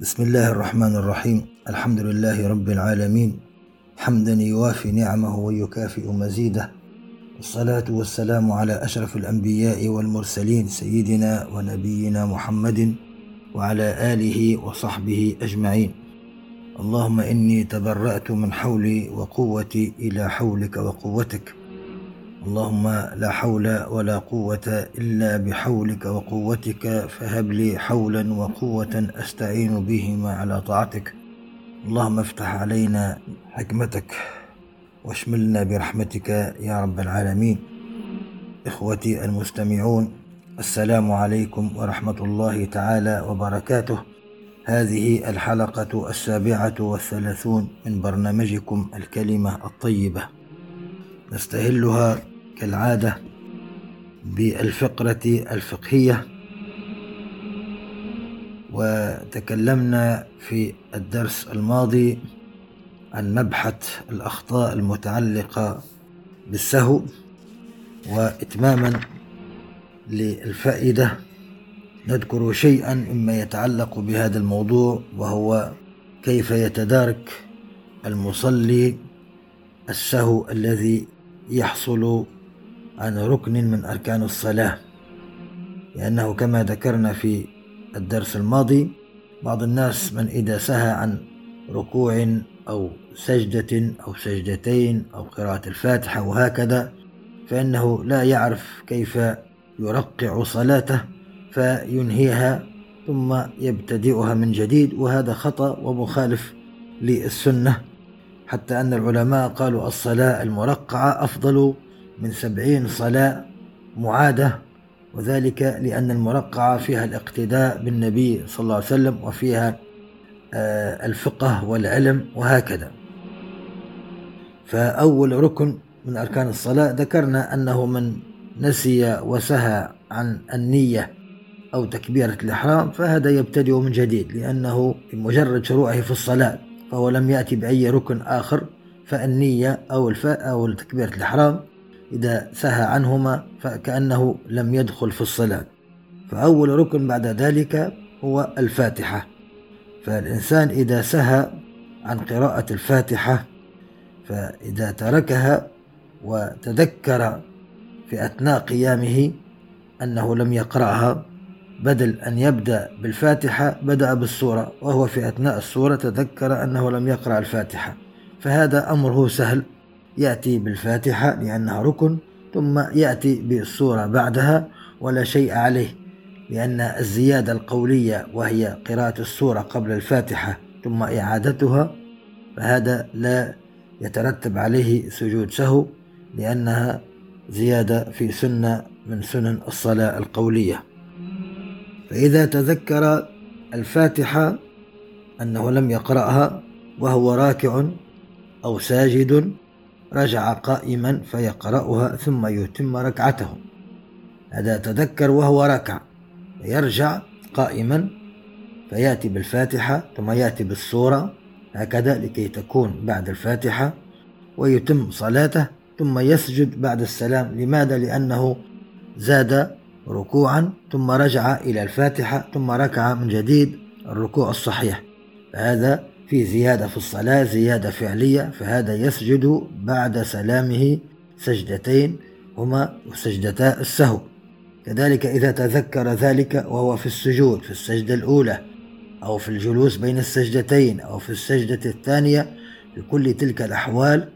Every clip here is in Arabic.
بسم الله الرحمن الرحيم. الحمد لله رب العالمين. حمدا يوافي نعمه ويكافئ مزيده. والصلاة والسلام على أشرف الأنبياء والمرسلين سيدنا ونبينا محمد وعلى آله وصحبه أجمعين. اللهم إني تبرأت من حولي وقوتي إلى حولك وقوتك. اللهم لا حول ولا قوة إلا بحولك وقوتك فهب لي حولا وقوة أستعين بهما على طاعتك. اللهم افتح علينا حكمتك واشملنا برحمتك يا رب العالمين. إخوتي المستمعون السلام عليكم ورحمة الله تعالى وبركاته. هذه الحلقة السابعة والثلاثون من برنامجكم الكلمة الطيبة. نستهلها كالعادة بالفقرة الفقهية. وتكلمنا في الدرس الماضي عن مبحث الأخطاء المتعلقة بالسهو وإتماما للفائدة. نذكر شيئا مما يتعلق بهذا الموضوع وهو كيف يتدارك المصلي السهو الذي يحصل عن ركن من أركان الصلاة لأنه كما ذكرنا في الدرس الماضي بعض الناس من إذا سهى عن ركوع أو سجدة أو سجدتين أو قراءة الفاتحة وهكذا فإنه لا يعرف كيف يرقع صلاته فينهيها ثم يبتدئها من جديد وهذا خطأ ومخالف للسنة حتى أن العلماء قالوا الصلاة المرقعة أفضل من سبعين صلاة معادة وذلك لأن المرقعة فيها الاقتداء بالنبي صلى الله عليه وسلم وفيها آه، الفقه والعلم وهكذا. فأول ركن من أركان الصلاة ذكرنا أنه من نسي وسهى عن النية أو تكبيرة الإحرام فهذا يبتدئ من جديد لأنه بمجرد شروعه في الصلاة فهو لم يأتي بأي ركن آخر فالنية أو الفاء أو تكبيرة الإحرام إذا سهى عنهما فكأنه لم يدخل في الصلاة. فأول ركن بعد ذلك هو الفاتحة. فالإنسان إذا سهى عن قراءة الفاتحة فإذا تركها وتذكر في أثناء قيامه أنه لم يقرأها بدل أن يبدأ بالفاتحة بدأ بالسورة وهو في أثناء السورة تذكر أنه لم يقرأ الفاتحة. فهذا أمره سهل. يأتي بالفاتحة لأنها ركن ثم يأتي بالسورة بعدها ولا شيء عليه لأن الزيادة القولية وهي قراءة السورة قبل الفاتحة ثم إعادتها فهذا لا يترتب عليه سجود سهو لأنها زيادة في سنة من سنن الصلاة القولية. فإذا تذكر الفاتحة أنه لم يقرأها وهو راكع أو ساجد رجع قائما فيقرأها ثم يتم ركعته. هذا تذكر وهو ركع. يرجع قائما فيأتي بالفاتحة ثم يأتي بالسورة. هكذا لكي تكون بعد الفاتحة ويتم صلاته ثم يسجد بعد السلام. لماذا؟ لأنه زاد ركوعا ثم رجع إلى الفاتحة ثم ركع من جديد الركوع الصحيح. هذا في زيادة في الصلاة زيادة فعلية فهذا يسجد بعد سلامه سجدتين هما سجدتا السهو. كذلك إذا تذكر ذلك وهو في السجود في السجدة الأولى أو في الجلوس بين السجدتين أو في السجدة الثانية في كل تلك الأحوال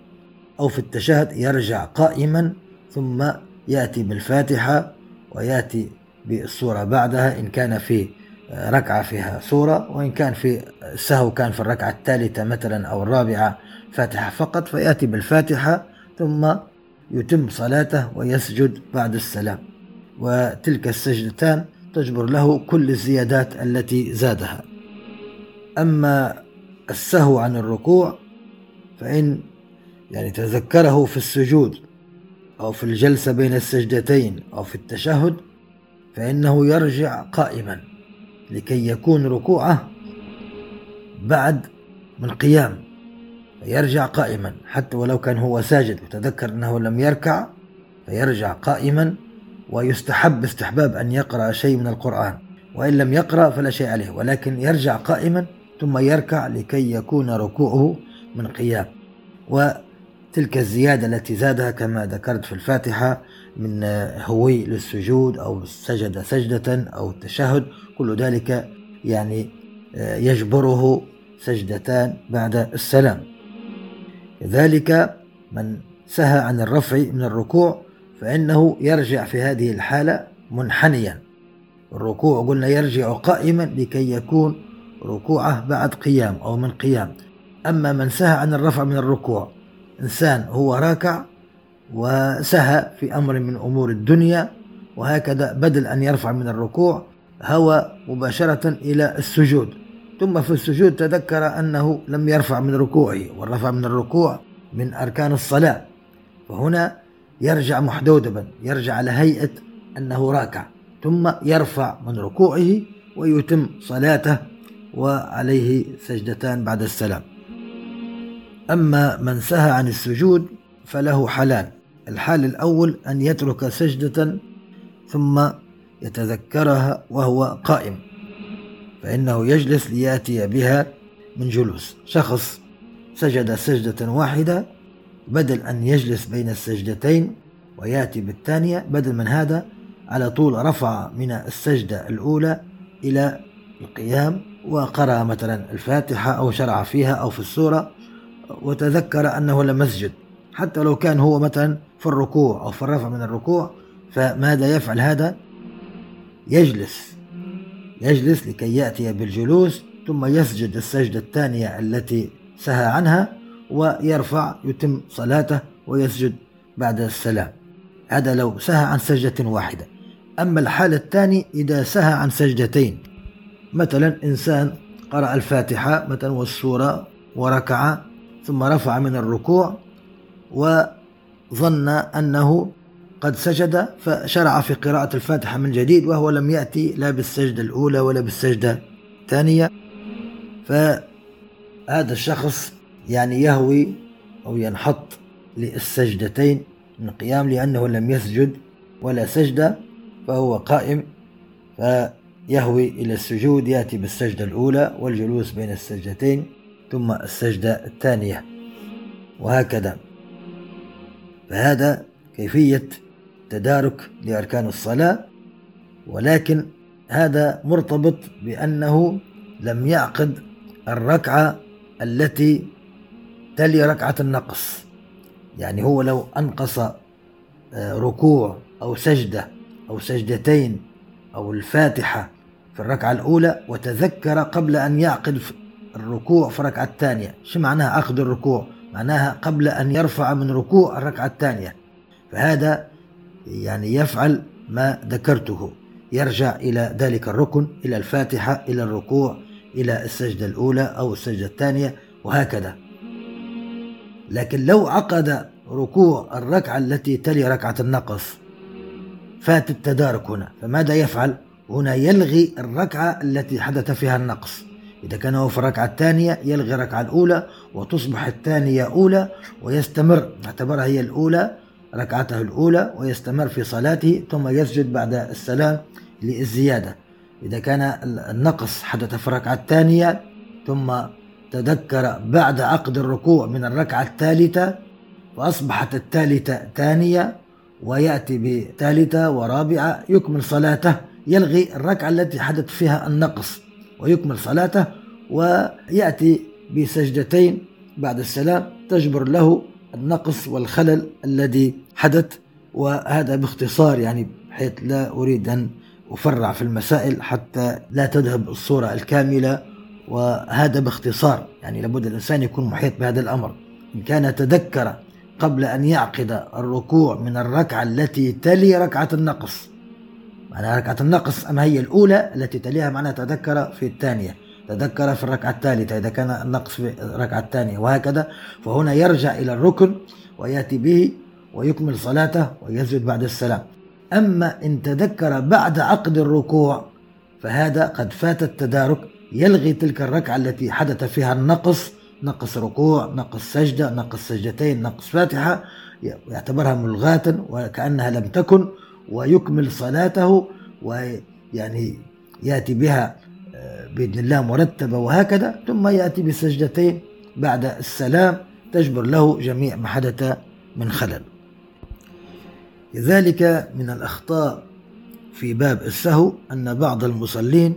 أو في التشهد يرجع قائما ثم يأتي بالفاتحة ويأتي بالسورة بعدها إن كان في ركعة فيها سورة وإن كان في السهو كان في الركعة الثالثة مثلا أو الرابعة فاتحة فقط فيأتي بالفاتحة ثم يتم صلاته ويسجد بعد السلام. وتلك السجدتان تجبر له كل الزيادات التي زادها. أما السهو عن الركوع فإن يعني تذكره في السجود أو في الجلسة بين السجدتين أو في التشهد فإنه يرجع قائما. لكي يكون ركوعه بعد من قيام فيرجع قائما. حتى ولو كان هو ساجد وتذكر أنه لم يركع فيرجع قائما ويستحب استحباب أن يقرأ شيء من القرآن. وإن لم يقرأ فلا شيء عليه ولكن يرجع قائما ثم يركع لكي يكون ركوعه من قيام. وتلك الزيادة التي زادها كما ذكرت في الفاتحة من هوي للسجود أو سجد سجدة أو التشهد كل ذلك يعني يجبره سجدتان بعد السلام. كذلك من سهى عن الرفع من الركوع فإنه يرجع في هذه الحالة منحنيا. الركوع قلنا يرجع قائما لكي يكون ركوعه بعد قيام أو من قيام. أما من سهى عن الرفع من الركوع إنسان هو راكع وسهى في أمر من أمور الدنيا وهكذا بدل أن يرفع من الركوع هوى مباشرة إلى السجود. ثم في السجود تذكر أنه لم يرفع من ركوعه والرفع من الركوع من أركان الصلاة. فهنا يرجع محدودبا يرجع على هيئة أنه راكع ثم يرفع من ركوعه ويتم صلاته وعليه سجدتان بعد السلام. أما من سهى عن السجود فله حلان الحال الأول أن يترك سجدة ثم يتذكرها وهو قائم فإنه يجلس ليأتي بها من جلوس. شخص سجد سجدة واحدة بدل أن يجلس بين السجدتين ويأتي بالثانية بدل من هذا على طول رفع من السجدة الأولى إلى القيام وقرأ مثلا الفاتحة أو شرع فيها أو في السورة وتذكر أنه لم يسجد. حتى لو كان هو مثلا في الركوع أو في الرفع من الركوع فماذا يفعل هذا؟ يجلس. يجلس لكي يأتي بالجلوس ثم يسجد السجدة الثانية التي سهى عنها ويرفع يتم صلاته ويسجد بعد السلام. هذا لو سهى عن سجدة واحدة. أما الحالة الثانية إذا سهى عن سجدتين. مثلا إنسان قرأ الفاتحة مثلا والسورة وركع ثم رفع من الركوع وظن أنه قد سجد فشرع في قراءة الفاتحة من جديد وهو لم يأتي لا بالسجدة الأولى ولا بالسجدة الثانية. فهذا الشخص يعني يهوي أو ينحط للسجدتين من قيام لأنه لم يسجد ولا سجدة فهو قائم فيهوي إلى السجود يأتي بالسجدة الأولى والجلوس بين السجدتين ثم السجدة الثانية وهكذا. فهذا كيفية تدارك لأركان الصلاة ولكن هذا مرتبط بأنه لم يعقد الركعة التي تلي ركعة النقص. يعني هو لو أنقص آه، ركوع أو سجدة أو سجدتين أو الفاتحة في الركعة الأولى وتذكر قبل أن يعقد الركوع في الركعة الثانية. شو معناها عقد الركوع؟ معناها قبل أن يرفع من ركوع الركعة الثانية. فهذا يعني يفعل ما ذكرته. يرجع إلى ذلك الركن إلى الفاتحة إلى الركوع إلى السجدة الأولى أو السجدة الثانية وهكذا. لكن لو عقد ركوع الركعة التي تلي ركعة النقص فات التدارك هنا. فماذا يفعل؟ هنا يلغي الركعة التي حدث فيها النقص. إذا كان هو في الركعة الثانية يلغي الركعة الأولى وتصبح الثانية أولى ويستمر اعتبرها هي الأولى ركعته الأولى ويستمر في صلاته ثم يسجد بعد السلام للزيادة. إذا كان النقص حدث في الركعة الثانية ثم تذكر بعد عقد الركوع من الركعة الثالثة وأصبحت الثالثة ثانية ويأتي بثالثة ورابعة يكمل صلاته يلغي الركعة التي حدث فيها النقص ويكمل صلاته ويأتي بسجدتين بعد السلام تجبر له النقص والخلل الذي حدث وهذا باختصار يعني بحيث لا أريد أن أفرع في المسائل حتى لا تذهب الصورة الكاملة. وهذا باختصار يعني لابد الإنسان يكون محيط بهذا الأمر. إن كان تذكر قبل أن يعقد الركوع من الركعة التي تلي ركعة النقص. معناها ركعة النقص أما هي الأولى التي تليها؟ معناها تذكر في الثانية. تذكر في الركعة الثالثة إذا كان النقص في الركعة الثانية وهكذا فهنا يرجع إلى الركن ويأتي به ويكمل صلاته ويسجد بعد السلام. أما إن تذكر بعد عقد الركوع فهذا قد فات التدارك يلغي تلك الركعة التي حدث فيها النقص نقص ركوع نقص سجدة نقص سجدتين نقص فاتحة يعتبرها ملغاة وكأنها لم تكن ويكمل صلاته ويعني يأتي بها بإذن الله مرتبة وهكذا ثم يأتي بسجدتين بعد السلام تجبر له جميع ما حدث من خلل. لذلك من الأخطاء في باب السهو أن بعض المصلين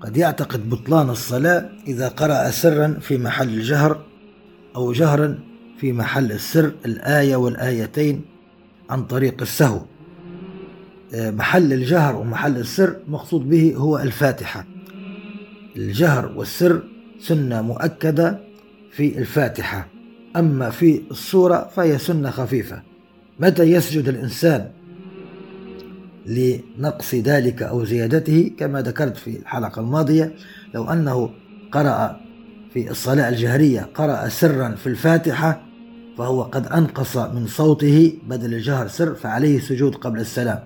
قد يعتقد بطلان الصلاة إذا قرأ سرا في محل الجهر أو جهرا في محل السر الآية والآيتين عن طريق السهو. آه، محل الجهر ومحل السر مقصود به هو الفاتحة. الجهر والسر سنة مؤكدة في الفاتحة. أما في الصورة فهي سنة خفيفة. متى يسجد الإنسان لنقص ذلك أو زيادته؟ كما ذكرت في الحلقة الماضية لو أنه قرأ في الصلاة الجهرية قرأ سرا في الفاتحة فهو قد أنقص من صوته بدل الجهر سر فعليه سجود قبل السلام.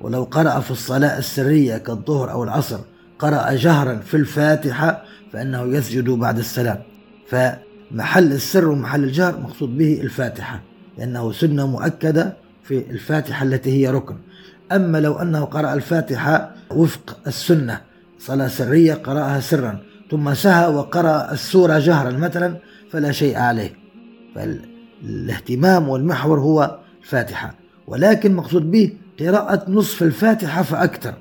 ولو قرأ في الصلاة السرية كالظهر أو العصر قرأ جهرا في الفاتحة فإنه يسجد بعد السلام. فمحل السر ومحل الجهر مقصود به الفاتحة لأنه سنة مؤكدة في الفاتحة التي هي ركن. أما لو أنه قرأ الفاتحة وفق السنة صلاة سرية قرأها سرا ثم سهى وقرأ السورة جهرا مثلا فلا شيء عليه. فالاهتمام والمحور هو الفاتحة. ولكن مقصود به قراءة نصف الفاتحة فأكثر.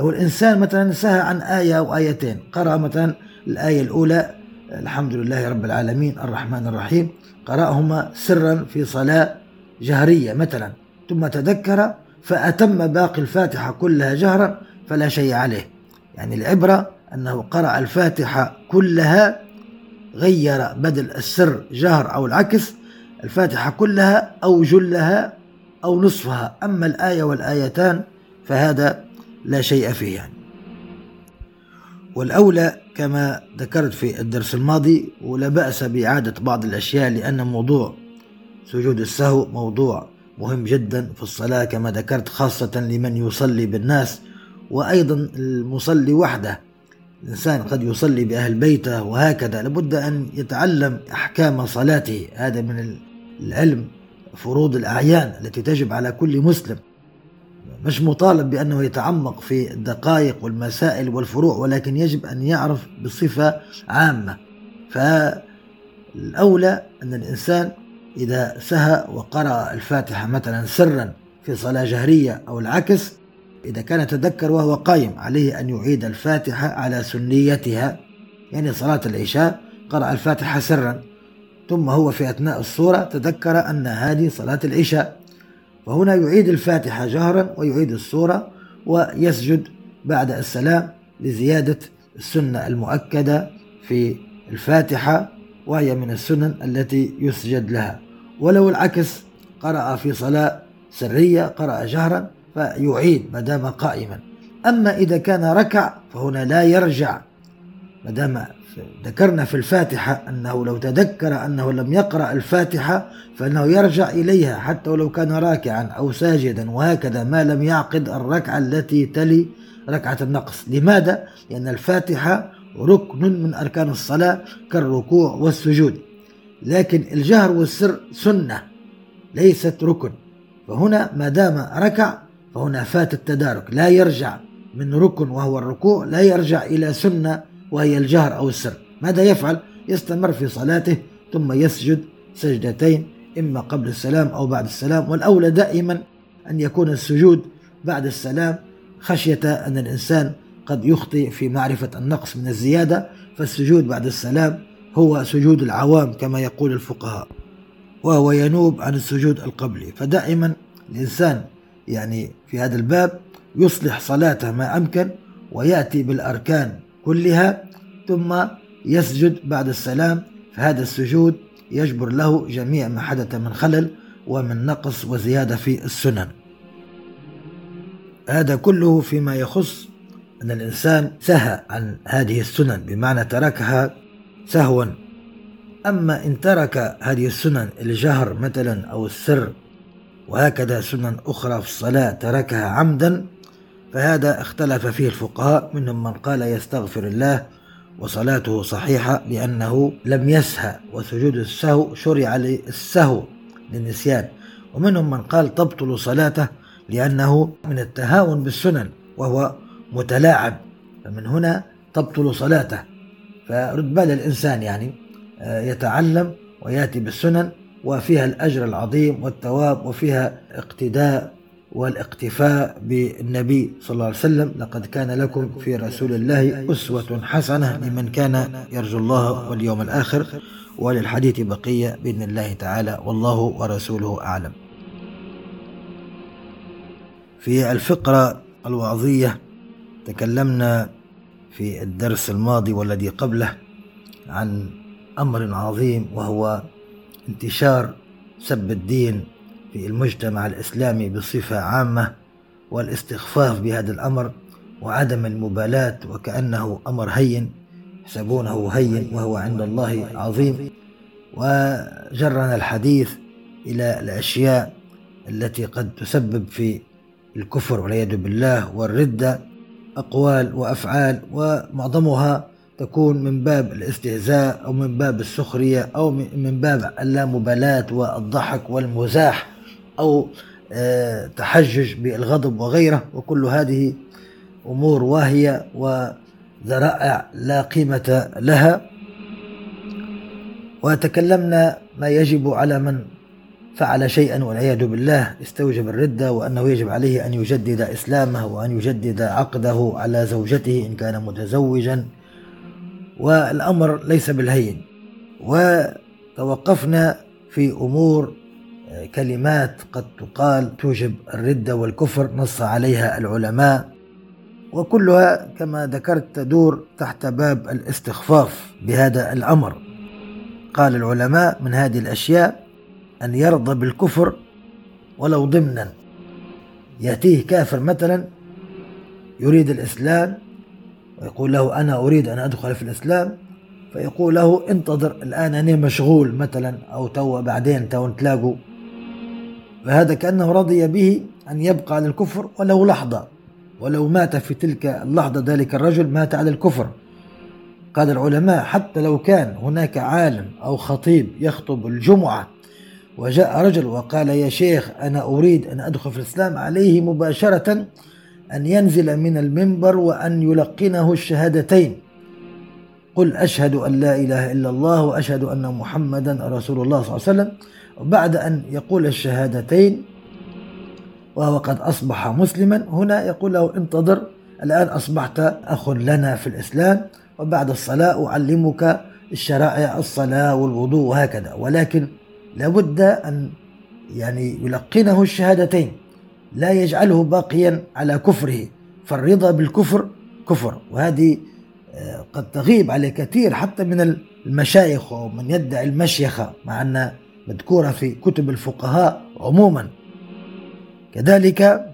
لو الإنسان مثلا سهى عن آية أو آيتين قرأ مثلا الآية الأولى الحمد لله رب العالمين الرحمن الرحيم قرأهما سرا في صلاة جهرية مثلا ثم تذكر فأتم باقي الفاتحة كلها جهرا فلا شيء عليه. يعني العبرة أنه قرأ الفاتحة كلها غير بدل السر جهر أو العكس الفاتحة كلها أو جلها أو نصفها. أما الآية والآيتان فهذا لا شيء فيه يعني. والأولى كما ذكرت في الدرس الماضي ولا بأس بإعادة بعض الأشياء لأن موضوع سجود السهو موضوع مهم جدا في الصلاة كما ذكرت خاصة لمن يصلي بالناس وأيضا المصلي وحده. الإنسان قد يصلي بأهل بيته وهكذا لابد أن يتعلم أحكام صلاته. هذا من العلم فروض الأعيان التي تجب على كل مسلم. مش مطالب بأنه يتعمق في الدقائق والمسائل والفروع ولكن يجب أن يعرف بصفة عامة. فالأولى أن الإنسان إذا سهى وقرأ الفاتحة مثلا سرا في صلاة جهرية أو العكس إذا كان تذكر وهو قائم عليه أن يعيد الفاتحة على سنيتها يعني صلاة العشاء قرأ الفاتحة سرا ثم هو في أثناء الصورة تذكر أن هذه صلاة العشاء. فهنا يعيد الفاتحة جهرا ويعيد الصورة ويسجد بعد السلام لزيادة السنة المؤكدة في الفاتحة وهي من السنن التي يسجد لها. ولو العكس قرأ في صلاة سرية قرأ جهرا فيعيد ما دام قائما. أما إذا كان ركع فهنا لا يرجع ما دام ذكرنا في الفاتحة أنه لو تذكر أنه لم يقرأ الفاتحة فإنه يرجع إليها حتى ولو كان راكعا أو ساجدا وهكذا ما لم يعقد الركعة التي تلي ركعة النقص. لماذا؟ لأن الفاتحة ركن من أركان الصلاة كالركوع والسجود. لكن الجهر والسر سنة ليست ركن. فهنا ما دام ركع فهنا فات التدارك. لا يرجع من ركن وهو الركوع لا يرجع إلى سنة وهي الجهر أو السر. ماذا يفعل؟ يستمر في صلاته ثم يسجد سجدتين إما قبل السلام أو بعد السلام. والأولى دائما أن يكون السجود بعد السلام خشية أن الإنسان قد يخطئ في معرفة النقص من الزيادة. فالسجود بعد السلام هو سجود العوام كما يقول الفقهاء. وهو ينوب عن السجود القبلي. فدائما الإنسان يعني في هذا الباب يصلح صلاته ما أمكن ويأتي بالأركان كلها ثم يسجد بعد السلام فهذا السجود يجبر له جميع ما حدث من خلل ومن نقص وزيادة في السنن. هذا كله فيما يخص أن الإنسان سهى عن هذه السنن بمعنى تركها سهوا. أما إن ترك هذه السنن الجهر مثلا أو السر وهكذا سنن أخرى في الصلاة تركها عمدا فهذا اختلف فيه الفقهاء منهم من قال يستغفر الله وصلاته صحيحة لأنه لم يسهى وسجود السهو شرع للسهو للنسيان. ومنهم من قال تبطل صلاته لأنه من التهاون بالسنن وهو متلاعب. فمن هنا تبطل صلاته. فرد بال الإنسان يعني آه، يتعلم ويأتي بالسنن وفيها الأجر العظيم والثواب وفيها اقتداء والاقتفاء بالنبي صلى الله عليه وسلم لقد كان لكم في رسول الله أسوة حسنة لمن كان يرجو الله واليوم الآخر. وللحديث بقية بإذن الله تعالى والله ورسوله أعلم. في الفقرة الوعظية تكلمنا في الدرس الماضي والذي قبله عن أمر عظيم وهو انتشار سب الدين في المجتمع الإسلامي بصفة عامة والاستخفاف بهذا الأمر وعدم المبالاة وكأنه أمر هين يحسبونه هين وهو عند الله عظيم. وجرنا الحديث إلى الأشياء التي قد تسبب في الكفر والعياذ بالله والردة أقوال وأفعال ومعظمها تكون من باب الاستهزاء أو من باب السخرية أو من باب اللامبالاة والضحك والمزاح. أو آه، تحجج بالغضب وغيره وكل هذه أمور واهية وذرائع لا قيمة لها. وتكلمنا ما يجب على من فعل شيئا والعياذ بالله استوجب الردة وأنه يجب عليه أن يجدد إسلامه وأن يجدد عقده على زوجته إن كان متزوجا. والأمر ليس بالهين. وتوقفنا في أمور كلمات قد تقال توجب الردة والكفر نص عليها العلماء. وكلها كما ذكرت تدور تحت باب الاستخفاف بهذا الأمر. قال العلماء من هذه الأشياء أن يرضى بالكفر ولو ضمنا. يأتيه كافر مثلا يريد الإسلام ويقول له أنا أريد أن أدخل في الإسلام فيقول له انتظر الآن أنا مشغول مثلا أو تو بعدين تو نتلاقوا فهذا كأنه رضي به أن يبقى على الكفر ولو لحظة ولو مات في تلك اللحظة ذلك الرجل مات على الكفر. قال العلماء حتى لو كان هناك عالم أو خطيب يخطب الجمعة وجاء رجل وقال يا شيخ أنا أريد أن أدخل في الإسلام عليه مباشرة أن ينزل من المنبر وأن يلقنه الشهادتين. قل أشهد أن لا إله إلا الله وأشهد أن محمدا رسول الله صلى الله عليه وسلم. وبعد أن يقول الشهادتين وهو قد أصبح مسلما هنا يقول له انتظر الآن أصبحت أخ لنا في الإسلام وبعد الصلاة أعلمك الشرائع الصلاة والوضوء وهكذا. ولكن لابد أن يعني يلقنه الشهادتين لا يجعله باقيا على كفره. فالرضا بالكفر كفر وهذه آه، قد تغيب على كثير حتى من المشايخ ومن يدعي المشيخة مع أن مذكورة في كتب الفقهاء عموما. كذلك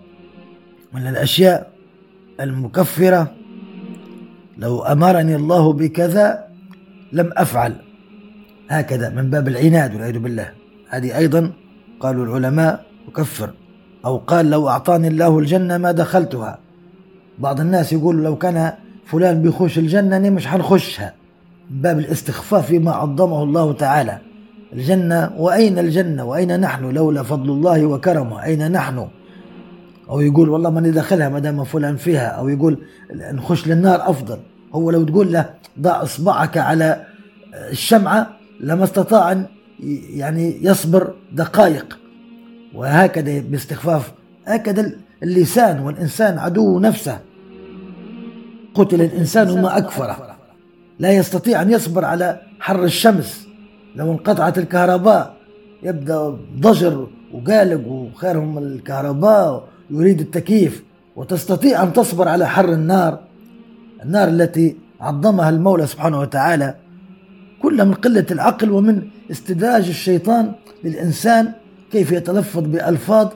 من الأشياء المكفرة لو أمرني الله بكذا لم أفعل. هكذا من باب العناد والعياذ بالله. هذه أيضا قالوا العلماء مكفر. أو قال لو أعطاني الله الجنة ما دخلتها. بعض الناس يقول لو كان فلان بيخش الجنة أنا مش حنخشها باب الاستخفاف بما عظمه الله تعالى. الجنة وأين الجنة؟ وأين نحن؟ لولا فضل الله وكرمه. أين نحن؟ أو يقول والله ماني داخلها ما دام فلان فيها. أو يقول نخش للنار أفضل. هو لو تقول له ضع إصبعك على الشمعة لما استطاع أن يعني يصبر دقائق. وهكذا باستخفاف هكذا اللسان والإنسان عدو نفسه. قتل الإنسان ما أكفره. لا يستطيع أن يصبر على حر الشمس. لو انقطعت الكهرباء يبدأ ضجر وقالق وخيرهم الكهرباء يريد التكييف وتستطيع أن تصبر على حر النار. النار التي عظمها المولى سبحانه وتعالى كلها من قلة العقل ومن استدراج الشيطان للإنسان كيف يتلفظ بألفاظ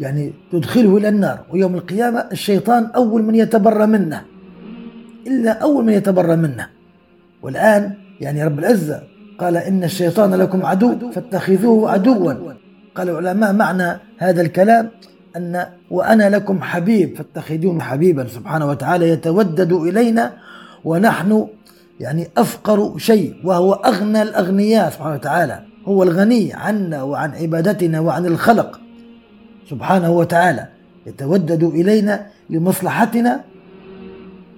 يعني تدخله إلى النار. ويوم القيامة الشيطان أول من يتبرى منه إلا أول من يتبرى منه. والآن يعني رب العزة قال إن الشيطان لكم عدو فاتخذوه عدوا. قال العلماء معنى هذا الكلام أن وأنا لكم حبيب فاتخذوه حبيبا سبحانه وتعالى يتودد إلينا ونحن يعني أفقر شيء وهو أغنى الأغنياء سبحانه وتعالى. هو الغني عنا وعن عبادتنا وعن الخلق سبحانه وتعالى. يتودد إلينا لمصلحتنا.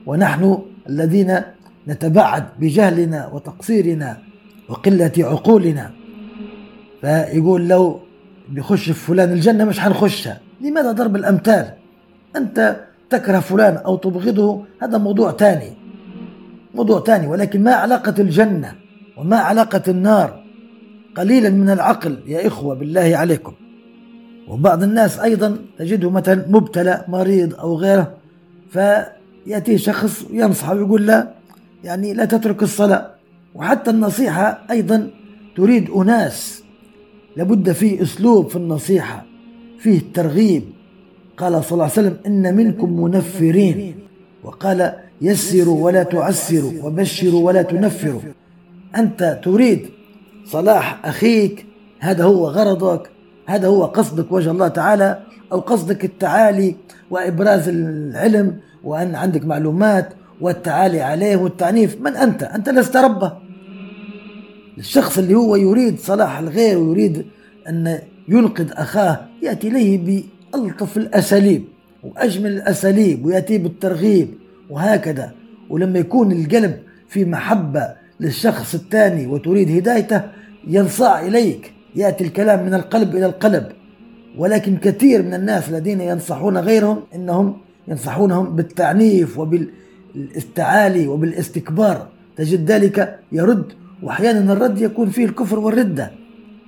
ونحن الذين نتبعد بجهلنا وتقصيرنا. وقلة عقولنا. فيقول لو بيخش فلان الجنة مش حنخشها. لماذا ضرب الأمثال؟ أنت تكره فلان أو تبغضه؟ هذا موضوع ثاني موضوع ثاني ولكن ما علاقة الجنة وما علاقة النار؟ قليلا من العقل يا إخوة بالله عليكم. وبعض الناس أيضا تجده مثلا مبتلى مريض أو غيره فيأتيه شخص ينصحه ويقول له يعني لا تترك الصلاة. وحتى النصيحة أيضا تريد أناس لابد فيه أسلوب في النصيحة فيه الترغيب. قال صلى الله عليه وسلم إن منكم منفرين. وقال يسروا ولا تعسروا وبشروا ولا تنفروا. أنت تريد صلاح أخيك هذا هو غرضك هذا هو قصدك وجه الله تعالى أو قصدك التعالي وإبراز العلم وأن عندك معلومات والتعالي عليه والتعنيف. من أنت؟ أنت لست ربه. الشخص اللي هو يريد صلاح الغير ويريد أن ينقذ أخاه يأتي إليه بألطف الأساليب وأجمل الأساليب ويأتي بالترغيب وهكذا. ولما يكون القلب في محبة للشخص الثاني وتريد هدايته ينصاع إليك يأتي الكلام من القلب إلى القلب. ولكن كثير من الناس الذين ينصحون غيرهم إنهم ينصحونهم بالتعنيف وبالتعالي وبالاستكبار. تجد ذلك يرد وأحيانا الرد يكون فيه الكفر والردة.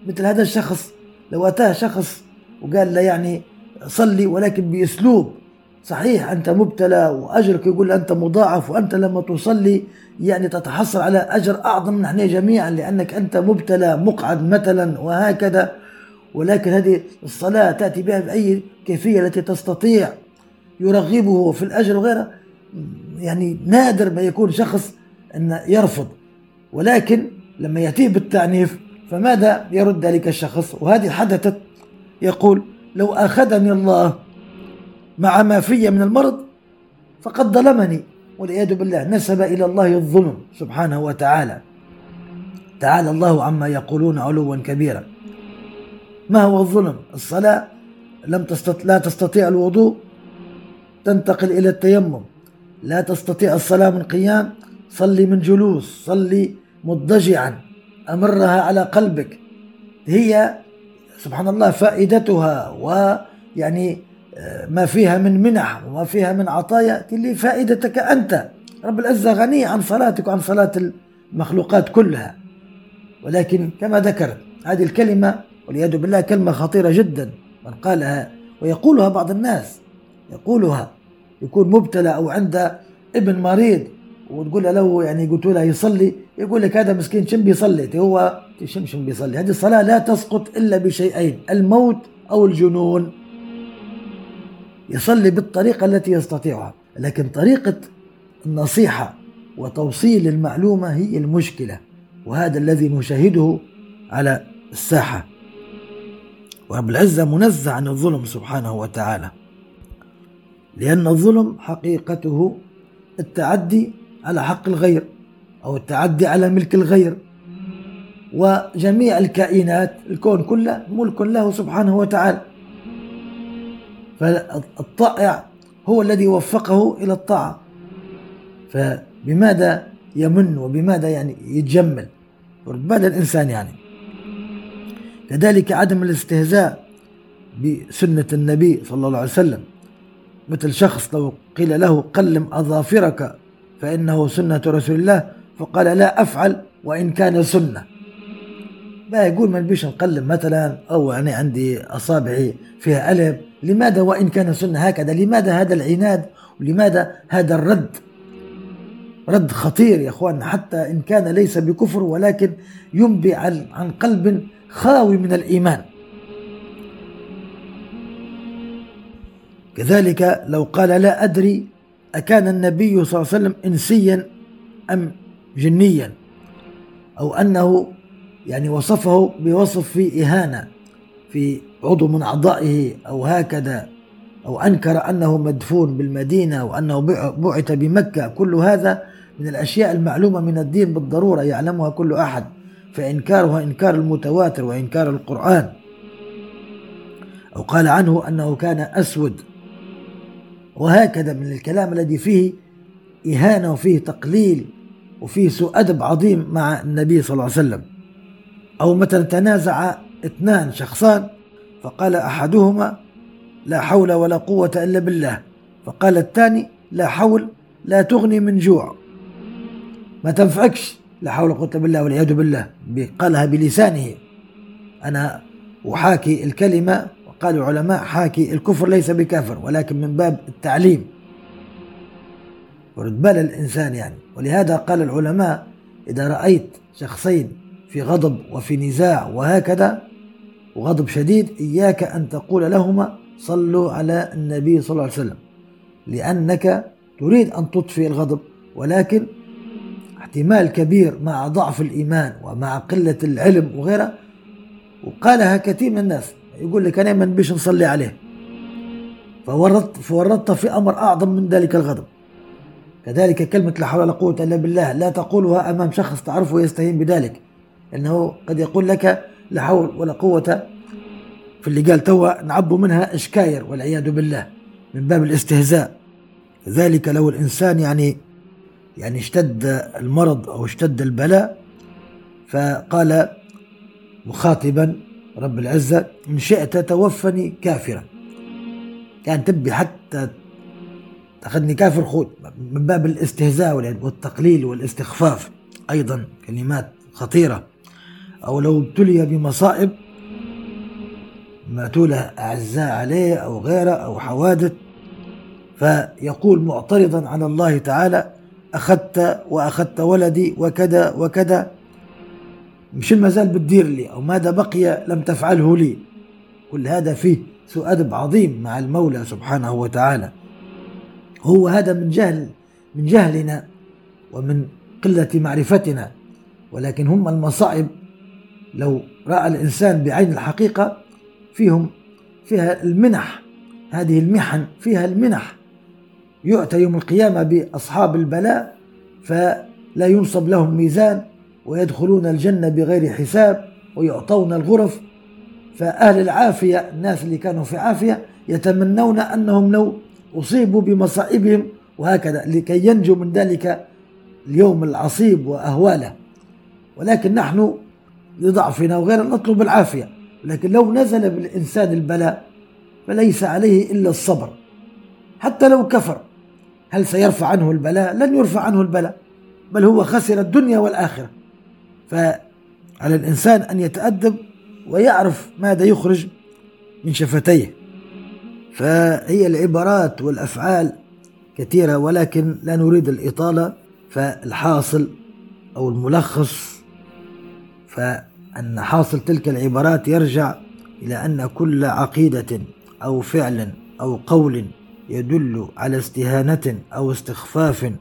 مثل هذا الشخص لو أتاه شخص وقال له يعني صلي ولكن بأسلوب صحيح أنت مبتلى وأجرك يقول أنت مضاعف وأنت لما تصلي يعني تتحصل على أجر أعظم من إحنا جميعا لأنك أنت مبتلى مقعد مثلا وهكذا. ولكن هذه الصلاة تأتي بها بأي كيفية التي تستطيع. يرغبه في الأجر وغيره. يعني نادر ما يكون شخص أن يرفض. ولكن لما يأتيه بالتعنيف فماذا يرد ذلك الشخص؟ وهذه حدثت يقول لو أخذني الله مع ما في من المرض فقد ظلمني والعياذ بالله نسب إلى الله الظلم سبحانه وتعالى. تعالى الله عما يقولون علوا كبيرا. ما هو الظلم؟ الصلاة لم تستطيع لا تستطيع الوضوء تنتقل إلى التيمم. لا تستطيع الصلاة من قيام صلي من جلوس صلي مضجعا أمرها على قلبك. هي سبحان الله فائدتها ويعني ما فيها من منح وما فيها من عطايا اللي فائدتك أنت. رب العزة غني عن صلاتك وعن صلاة المخلوقات كلها. ولكن كما ذكرت هذه الكلمة والعياذ بالله كلمة خطيرة جدا. من قالها ويقولها بعض الناس يقولها يكون مبتلى أو عنده ابن مريض. وتقول له يعني قلت له يصلي. يقول لك هذا مسكين شم بيصلي؟ هو شم شم بيصلي؟ هذه الصلاة لا تسقط إلا بشيئين الموت أو الجنون. يصلي بالطريقة التي يستطيعها لكن طريقة النصيحة وتوصيل المعلومة هي المشكلة وهذا الذي نشاهده على الساحة. ورب العزة منزه عن الظلم سبحانه وتعالى لأن الظلم حقيقته التعدي على حق الغير أو التعدي على ملك الغير. وجميع الكائنات الكون كله ملك له سبحانه وتعالى. فالطائع هو الذي وفقه إلى الطاعة. فبماذا يمن وبماذا يعني يتجمل؟ بماذا الإنسان يعني. كذلك عدم الاستهزاء بسنة النبي صلى الله عليه وسلم. مثل شخص لو قيل له قلم أظافرك فإنه سنة رسول الله فقال لا أفعل وإن كان سنة. ما يقول ما نبيش نقلم مثلا أو يعني عندي أصابعي فيها ألم لماذا وإن كان سنة هكذا؟ لماذا هذا العناد؟ ولماذا هذا الرد؟ رد خطير يا إخوان حتى إن كان ليس بكفر ولكن ينبئ عن قلب خاوي من الإيمان. كذلك لو قال لا أدري أكان النبي صلى الله عليه وسلم انسيا أم جنيا؟ أو أنه يعني وصفه بوصف فيه إهانة في عضو من أعضائه أو هكذا أو أنكر أنه مدفون بالمدينة وانه بعث بمكة. كل هذا من الأشياء المعلومة من الدين بالضرورة يعلمها كل أحد. فإنكارها إنكار المتواتر وإنكار القرآن. أو قال عنه أنه كان أسود. وهكذا من الكلام الذي فيه إهانة وفيه تقليل وفيه سوء أدب عظيم مع النبي صلى الله عليه وسلم. أو مثلا تنازع اثنان شخصان فقال أحدهما لا حول ولا قوة إلا بالله فقال الثاني لا حول لا تغني من جوع. ما تنفعكش لا حول ولا قوة بالله والعياذ بالله قالها بلسانه. أنا أحاكي الكلمة وقال العلماء حاكي الكفر ليس بكافر ولكن من باب التعليم. ورد بال الإنسان يعني. ولهذا قال العلماء إذا رأيت شخصين في غضب وفي نزاع وهكذا وغضب شديد إياك أن تقول لهما صلوا على النبي صلى الله عليه وسلم. لأنك تريد أن تطفئ الغضب ولكن احتمال كبير مع ضعف الإيمان ومع قلة العلم وغيرها وقالها كثير من الناس. يقول لك أنا ما نبيش نصلي عليه. فورطت فورطت في أمر أعظم من ذلك الغضب. كذلك كلمة لا حول ولا قوة إلا بالله لا تقولها أمام شخص تعرفه ويستهين بذلك. إنه قد يقول لك لا حول ولا قوة في اللي قال توا نعبوا منها إشكاير والعياذ بالله من باب الاستهزاء. ذلك لو الإنسان يعني يعني اشتد المرض أو اشتد البلاء فقال مخاطبا رب العزة إن شئت توفني كافرا. يعني تبي حتى تأخذني كافر خود من باب الاستهزاء والتقليل والاستخفاف. أيضا كلمات خطيرة. أو لو ابتلي بمصائب ماتوا له أعزاء عليه أو غيره أو حوادث فيقول معترضا على الله تعالى أخذت وأخذت ولدي وكذا وكذا. مش المازال بتدير لي أو ماذا بقي لم تفعله لي. كل هذا فيه سوء أدب عظيم مع المولى سبحانه وتعالى. هو هذا من جهل من جهلنا ومن قلة معرفتنا. ولكن هم المصائب. لو رأى الإنسان بعين الحقيقة فيهم فيها المنح. هذه المحن فيها المنح. يؤتى يوم القيامة بأصحاب البلاء فلا ينصب لهم ميزان. ويدخلون الجنة بغير حساب ويعطون الغرف فأهل العافية الناس اللي كانوا في عافية يتمنون أنهم لو أصيبوا بمصائبهم وهكذا لكي ينجوا من ذلك اليوم العصيب وأهواله. ولكن نحن لضعفنا وغيرنا نطلب العافية. لكن لو نزل بالإنسان البلاء فليس عليه إلا الصبر. حتى لو كفر هل سيرفع عنه البلاء؟ لن يرفع عنه البلاء بل هو خسر الدنيا والآخرة. فعلى الإنسان أن يتأدب ويعرف ماذا يخرج من شفتيه. فهي العبارات والأفعال كثيرة ولكن لا نريد الإطالة فالحاصل أو الملخص. فأن حاصل تلك العبارات يرجع إلى أن كل عقيدة أو فعل أو قول يدل على استهانة أو استخفاف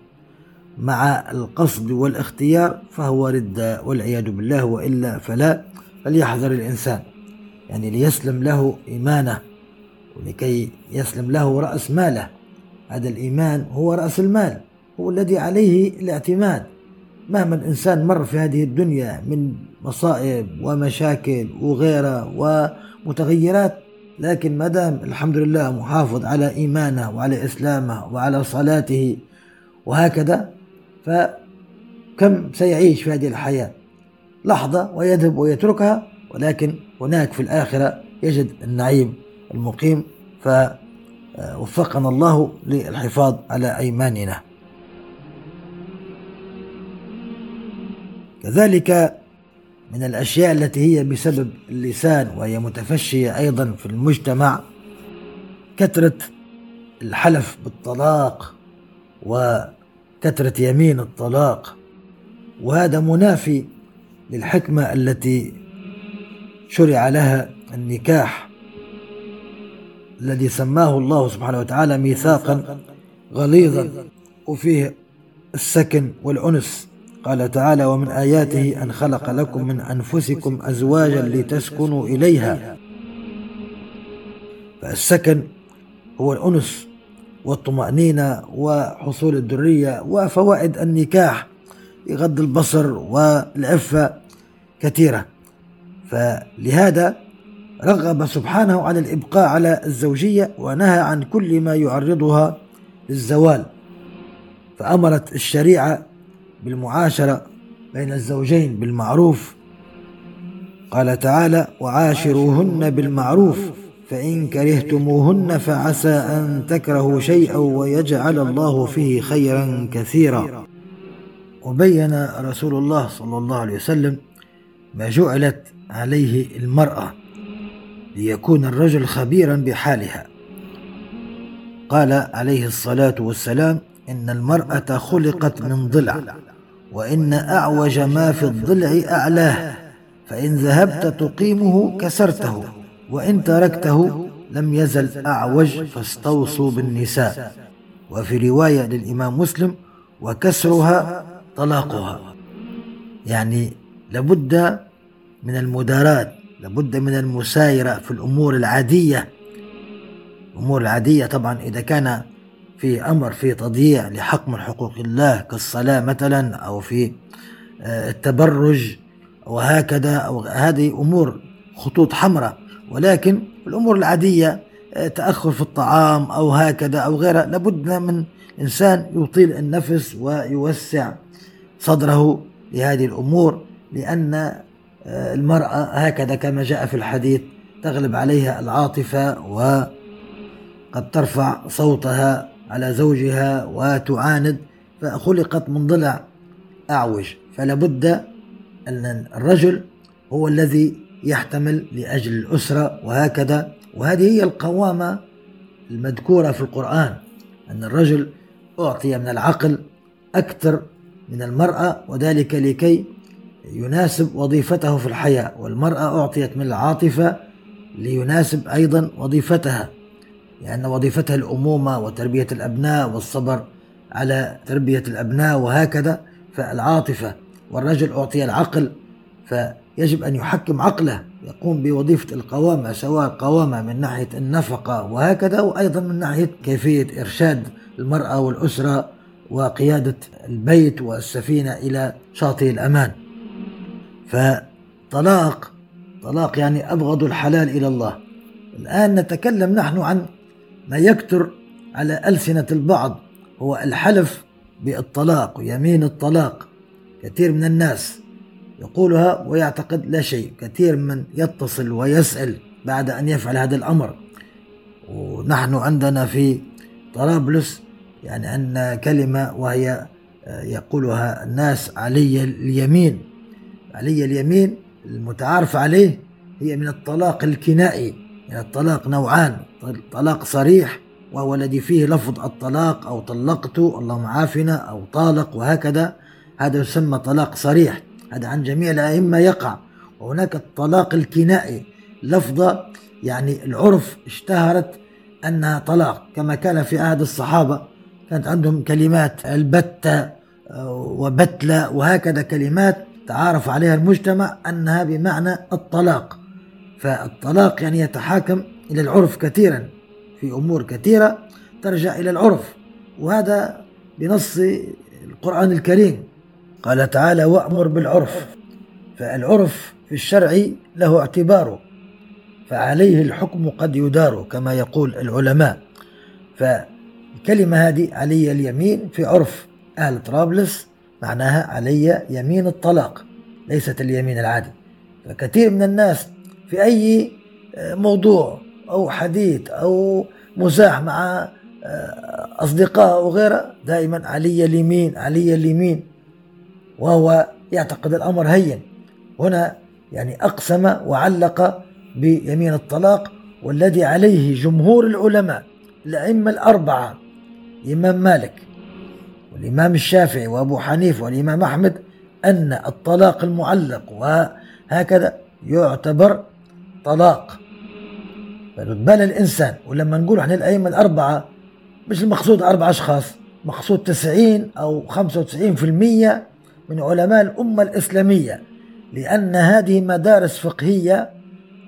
مع القصد والاختيار فهو ردة والعياذ بالله وإلا فلا فليحذر الإنسان. يعني ليسلم له إيمانه ولكي يسلم له رأس ماله. هذا الإيمان هو رأس المال هو الذي عليه الاعتماد. مهما الإنسان مر في هذه الدنيا من مصائب ومشاكل وغيرها ومتغيرات لكن ما دام الحمد لله محافظ على إيمانه وعلى إسلامه وعلى صلاته وهكذا فكم سيعيش في هذه الحياة؟ لحظة ويذهب ويتركها ولكن هناك في الآخرة يجد النعيم المقيم فوفقنا الله للحفاظ على أيماننا. كذلك من الأشياء التي هي بسبب اللسان وهي متفشية أيضا في المجتمع كثرة الحلف بالطلاق وكثرة يمين الطلاق وهذا منافي للحكمة التي شرع لها النكاح الذي سماه الله سبحانه وتعالى ميثاقا غليظا وفيه السكن والأنس. قال تعالى ومن آياته أن خلق لكم من أنفسكم أزواجا لتسكنوا إليها فالسكن هو الأنس والطمأنينة وحصول الذرية وفوائد النكاح بغض البصر والعفة كثيرة. فلهذا رغب سبحانه على الإبقاء على الزوجية ونهى عن كل ما يعرضها للزوال. فأمرت الشريعة بالمعاشرة بين الزوجين بالمعروف. قال تعالى وعاشروهن بالمعروف فإن كرهتموهن فعسى أن تكرهوا شيئا ويجعل الله فيه خيرا كثيرا. وبين رسول الله صلى الله عليه وسلم ما جعلت عليه المرأة ليكون الرجل خبيرا بحالها. قال عليه الصلاة والسلام إن المرأة خلقت من ضلع وإن أعوج ما في الضلع أعلاه فإن ذهبت تقيمه كسرته. وإن تركته لم يزل أعوج فاستوصوا بالنساء. وفي رواية للإمام مسلم وكسرها طلاقها. يعني لابد من المداراة لابد من المسايرة في الأمور العادية. الأمور العادية طبعا إذا كان في أمر في تضييع لحق من حقوق الله كالصلاة مثلا أو في آه، التبرج وهكذا أو هذه أمور خطوط حمراء. ولكن الأمور العادية آه، تأخر في الطعام أو هكذا أو غيرها. لابد من إنسان يطيل النفس ويوسع صدره لهذه الأمور لأن آه، المرأة هكذا كما جاء في الحديث تغلب عليها العاطفة وقد ترفع صوتها على زوجها وتعاند فخلقت من ضلع أعوج. فلا بد أن الرجل هو الذي يحتمل لأجل الأسرة وهكذا. وهذه هي القوامة المذكورة في القرآن أن الرجل أعطي من العقل أكثر من المرأة وذلك لكي يناسب وظيفته في الحياة. والمرأة أعطيت من العاطفة ليناسب أيضا وظيفتها لأن وظيفتها الأمومة وتربية الأبناء والصبر على تربية الأبناء وهكذا فالعاطفة. والرجل أعطي العقل فيجب أن يحكم عقله يقوم بوظيفة القوامة سواء قوامة من ناحية النفقة وهكذا وأيضا من ناحية كيفية إرشاد المرأة والأسرة وقيادة البيت والسفينة إلى شاطئ الأمان. فطلاق طلاق يعني أبغض الحلال إلى الله. الآن نتكلم نحن عن ما يكثر على ألسنة البعض هو الحلف بالطلاق ويمين الطلاق. كثير من الناس يقولها ويعتقد لا شيء. كثير من يتصل ويسأل بعد أن يفعل هذا الأمر. ونحن عندنا في طرابلس يعني أن كلمة وهي يقولها الناس علي اليمين. علي اليمين المتعارف عليه هي من الطلاق الكنائي يعني الطلاق نوعان طلاق صريح وهو الذي فيه لفظ الطلاق أو طلقت اللهم عافنا أو طالق وهكذا. هذا يسمى طلاق صريح. هذا عن جميع الأئمة يقع. وهناك الطلاق الكنائي لفظة يعني العرف اشتهرت أنها طلاق كما كان في عهد الصحابة. كانت عندهم كلمات البتة وبتلة وهكذا كلمات تعارف عليها المجتمع أنها بمعنى الطلاق. فالطلاق يعني يتحاكم إلى العرف كثيرا في أمور كثيرة ترجع إلى العرف. وهذا بنص القرآن الكريم. قال تعالى وأمر بالعرف فالعرف في الشرع له اعتباره فعليه الحكم قد يدار كما يقول العلماء. فالكلمة هذه علي اليمين في عرف أهل طرابلس معناها علي يمين الطلاق ليست اليمين العادي. فكثير من الناس في أي موضوع أو حديث أو مزاح مع أصدقاء أو غيره دائما علي اليمين علي اليمين. وهو يعتقد الأمر هين. هنا يعني أقسم وعلق بيمين الطلاق والذي عليه جمهور العلماء الأئمة الأربعة الإمام مالك والإمام الشافعي وأبو حنيفة والإمام أحمد أن الطلاق المعلق وهكذا يعتبر طلاق. بل الإنسان ولما نقول عن الأئمة الأربعة مش المقصود أربع أشخاص مقصود تسعين أو خمسة وتسعين في المية من علماء الأمة الإسلامية لأن هذه مدارس فقهية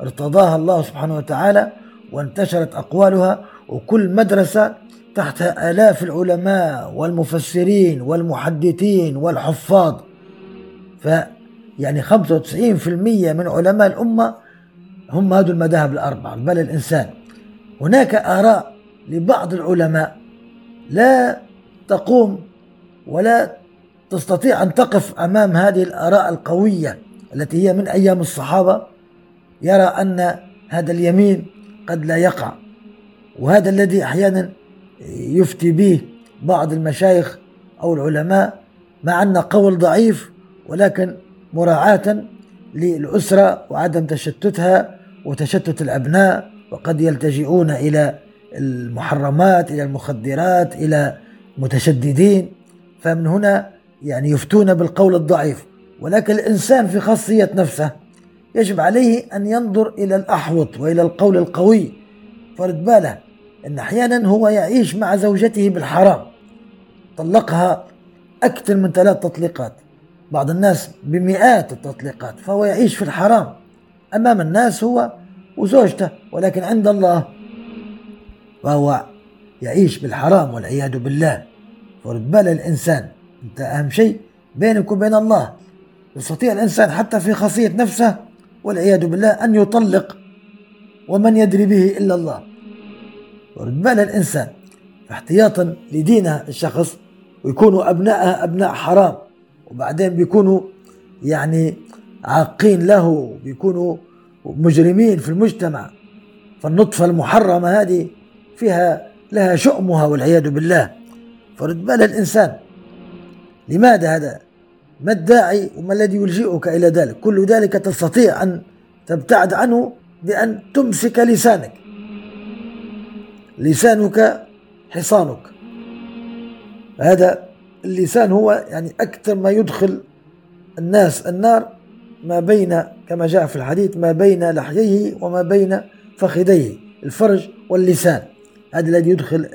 ارتضاها الله سبحانه وتعالى وانتشرت أقوالها وكل مدرسة تحتها آلاف العلماء والمفسرين والمحدثين والحفاظ. ف يعني 95% من علماء الأمة هم هذو المذاهب الأربعة بل الإنسان. هناك آراء لبعض العلماء لا تقوم ولا تستطيع أن تقف أمام هذه الآراء القوية التي هي من أيام الصحابة يرى أن هذا اليمين قد لا يقع. وهذا الذي أحيانا يفتي به بعض المشايخ أو العلماء مع أن قول ضعيف ولكن مراعاة للأسرة وعدم تشتتها وتشتت الأبناء وقد يلتجئون إلى المحرمات إلى المخدرات إلى متشددين فمن هنا يعني يفتون بالقول الضعيف. ولكن الإنسان في خاصية نفسه يجب عليه أن ينظر إلى الأحوط وإلى القول القوي. فرد باله أن أحيانا هو يعيش مع زوجته بالحرام. طلقها أكثر من ثلاث تطليقات بعض الناس بمئات التطليقات فهو يعيش في الحرام. أمام الناس هو وزوجته ولكن عند الله وهو يعيش بالحرام والعياذ بالله. فرد بال الإنسان أنت أهم شيء بينك وبين الله. يستطيع الإنسان حتى في خاصية نفسه والعياذ بالله أن يطلق ومن يدري به إلا الله. ورد بال الإنسان احتياطا لدينه الشخص ويكونوا أبنائها أبناء حرام وبعدين بيكونوا يعني عاقين له بيكونوا مجرمين في المجتمع. فالنطفة المحرمة هذه فيها لها شؤمها والعياذ بالله. فرد بال الإنسان لماذا هذا؟ ما الداعي وما الذي يلجئك إلى ذلك؟ كل ذلك تستطيع أن تبتعد عنه بأن تمسك لسانك. لسانك حصانك. هذا اللسان هو يعني أكثر ما يدخل الناس النار ما بين كما جاء في الحديث ما بين لحييه وما بين فخذيه الفرج واللسان. هذا الذي يدخل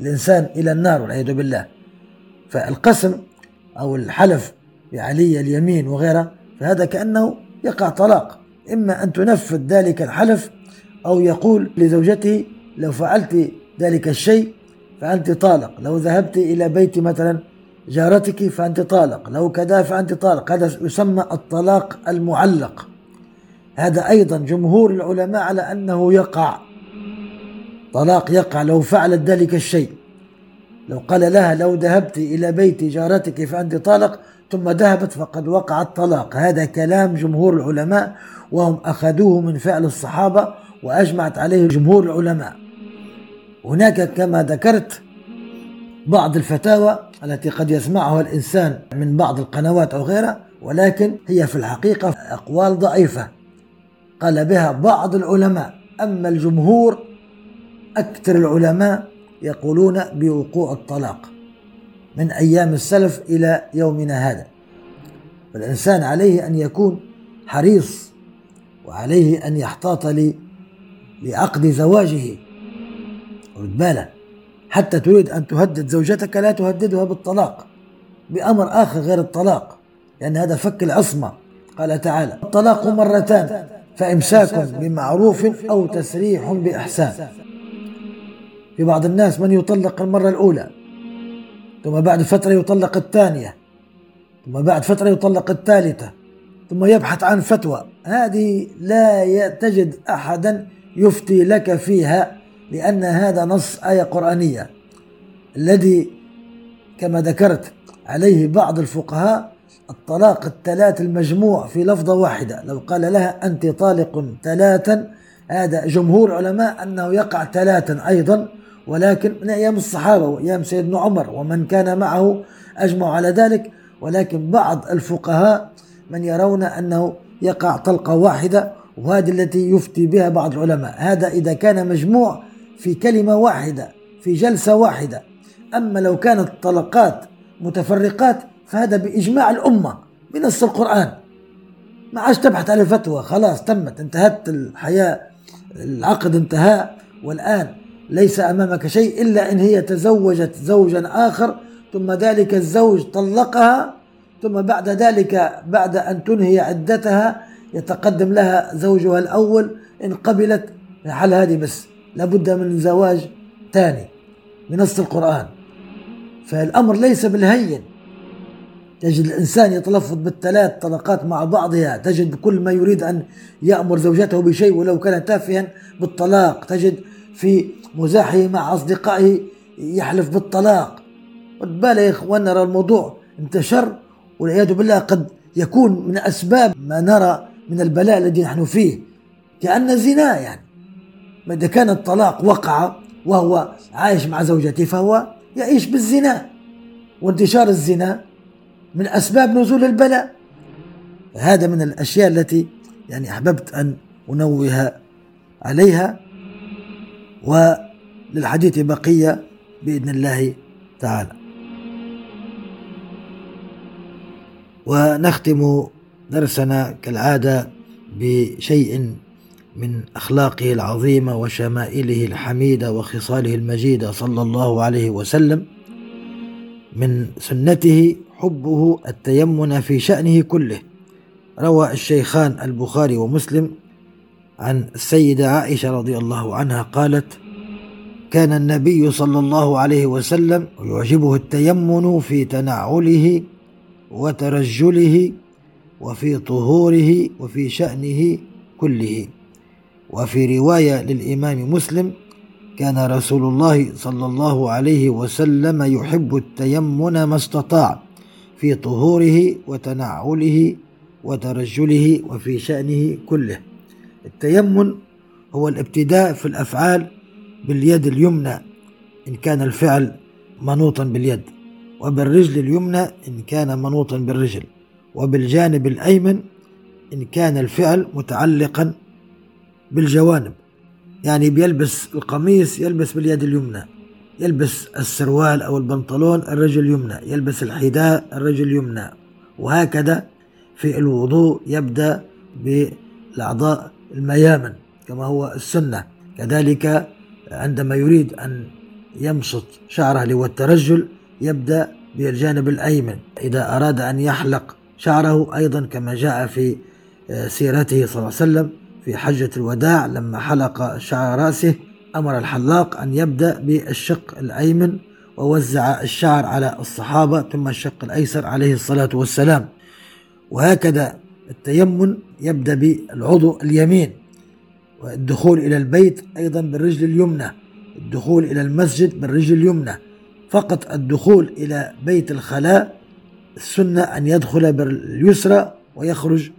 الإنسان إلى النار والعياذ بالله. فالقسم أو الحلف بعلي اليمين وغيره فهذا كأنه يقع طلاق. إما أن تنفذ ذلك الحلف أو يقول لزوجته لو فعلت ذلك الشيء فأنت طالق لو ذهبت إلى بيت مثلا جارتك فأنت طالق لو كذا فأنت طالق. هذا يسمى الطلاق المعلق. هذا أيضا جمهور العلماء على أنه يقع طلاق يقع لو فعلت ذلك الشيء. لو قال لها لو ذهبت إلى بيت جارتك فأنت طالق ثم ذهبت فقد وقع الطلاق. هذا كلام جمهور العلماء وهم أخذوه من فعل الصحابة وأجمعت عليه جمهور العلماء. هناك كما ذكرت بعض الفتاوى التي قد يسمعها الإنسان من بعض القنوات أو غيرها ولكن هي في الحقيقة أقوال ضعيفة. قال بها بعض العلماء أما الجمهور أكثر العلماء يقولون بوقوع الطلاق من أيام السلف إلى يومنا هذا. فالإنسان عليه أن يكون حريص وعليه أن يحتاط لعقد زواجه. رد باله حتى تريد أن تهدد زوجتك لا تهددها بالطلاق بأمر آخر غير الطلاق لأن هذا فك العصمة. قال تعالى الطلاق مرتان فإمساك بمعروف أو تسريح بإحسان. في بعض الناس من يطلق المرة الأولى ثم بعد فترة يطلق الثانية ثم بعد فترة يطلق الثالثة ثم يبحث عن فتوى. هذه لا تجد أحدا يفتي لك فيها لأن هذا نص آية قرآنية. الذي كما ذكرت عليه بعض الفقهاء الطلاق الثلاث المجموع في لفظة واحدة. لو قال لها أنت طالق ثلاثا هذا جمهور علماء أنه يقع ثلاثا أيضا ولكن من أيام الصحابة وأيام سيدنا عمر ومن كان معه أجمع على ذلك ولكن بعض الفقهاء من يرون أنه يقع طلقة واحدة وهذه التي يفتي بها بعض العلماء. هذا إذا كان مجموع في كلمة واحدة في جلسة واحدة. أما لو كانت طلقات متفرقات فهذا بإجماع الأمة بنص القرآن. ما عادش تبحث على فتوى خلاص تمت انتهت الحياة العقد انتهى والآن ليس أمامك شيء إلا إن هي تزوجت زوجا آخر ثم ذلك الزوج طلقها ثم بعد ذلك بعد أن تنهي عدتها يتقدم لها زوجها الأول إن قبلت حل هذه بس. لابد من زواج ثاني بنص القرآن. فالأمر ليس بالهين. تجد الإنسان يتلفظ بالثلاث طلقات مع بعضها. تجد كل ما يريد أن يأمر زوجته بشيء ولو كان تافها بالطلاق. تجد في مزاحه مع أصدقائه يحلف بالطلاق. بالله يا إخوان نرى الموضوع انتشر والعياذ بالله قد يكون من أسباب ما نرى من البلاء الذي نحن فيه. كأن زنا يعني. إذا كان الطلاق وقع وهو عايش مع زوجته فهو يعيش بالزنا. وانتشار الزنا من أسباب نزول البلاء. هذا من الأشياء التي يعني أحببت أن أنوه عليها. وللحديث بقية بإذن الله تعالى. ونختم درسنا كالعادة بشيء من أخلاقه العظيمة وشمائله الحميدة وخصاله المجيدة صلى الله عليه وسلم من سنته حبه التيمن في شأنه كله. روى الشيخان البخاري ومسلم عن السيدة عائشة رضي الله عنها قالت كان النبي صلى الله عليه وسلم يعجبه التيمن في تنعله وترجله وفي طهوره وفي شأنه كله. وفي رواية للإمام مسلم كان رسول الله صلى الله عليه وسلم يحب التيمن ما استطاع في طهوره وتنعله وترجله وفي شأنه كله. التيمن هو الابتداء في الأفعال باليد اليمنى إن كان الفعل منوطا باليد وبالرجل اليمنى إن كان منوطا بالرجل وبالجانب الأيمن إن كان الفعل متعلقا بالجوانب. يعني بيلبس القميص يلبس باليد اليمنى يلبس السروال أو البنطلون الرجل اليمنى يلبس الحذاء الرجل اليمنى. وهكذا في الوضوء يبدأ بالأعضاء الميامن كما هو السنة. كذلك عندما يريد أن يمشط شعره الترجل يبدأ بالجانب الأيمن. إذا أراد أن يحلق شعره أيضا كما جاء في سيرته صلى الله عليه وسلم في حجة الوداع لما حلق شعر رأسه أمر الحلاق أن يبدأ بالشق الأيمن ووزع الشعر على الصحابة ثم الشق الأيسر عليه الصلاة والسلام. وهكذا التيمن يبدأ بالعضو اليمين. والدخول إلى البيت أيضا بالرجل اليمنى الدخول إلى المسجد بالرجل اليمنى. فقط الدخول إلى بيت الخلاء السنة أن يدخل باليسرى ويخرج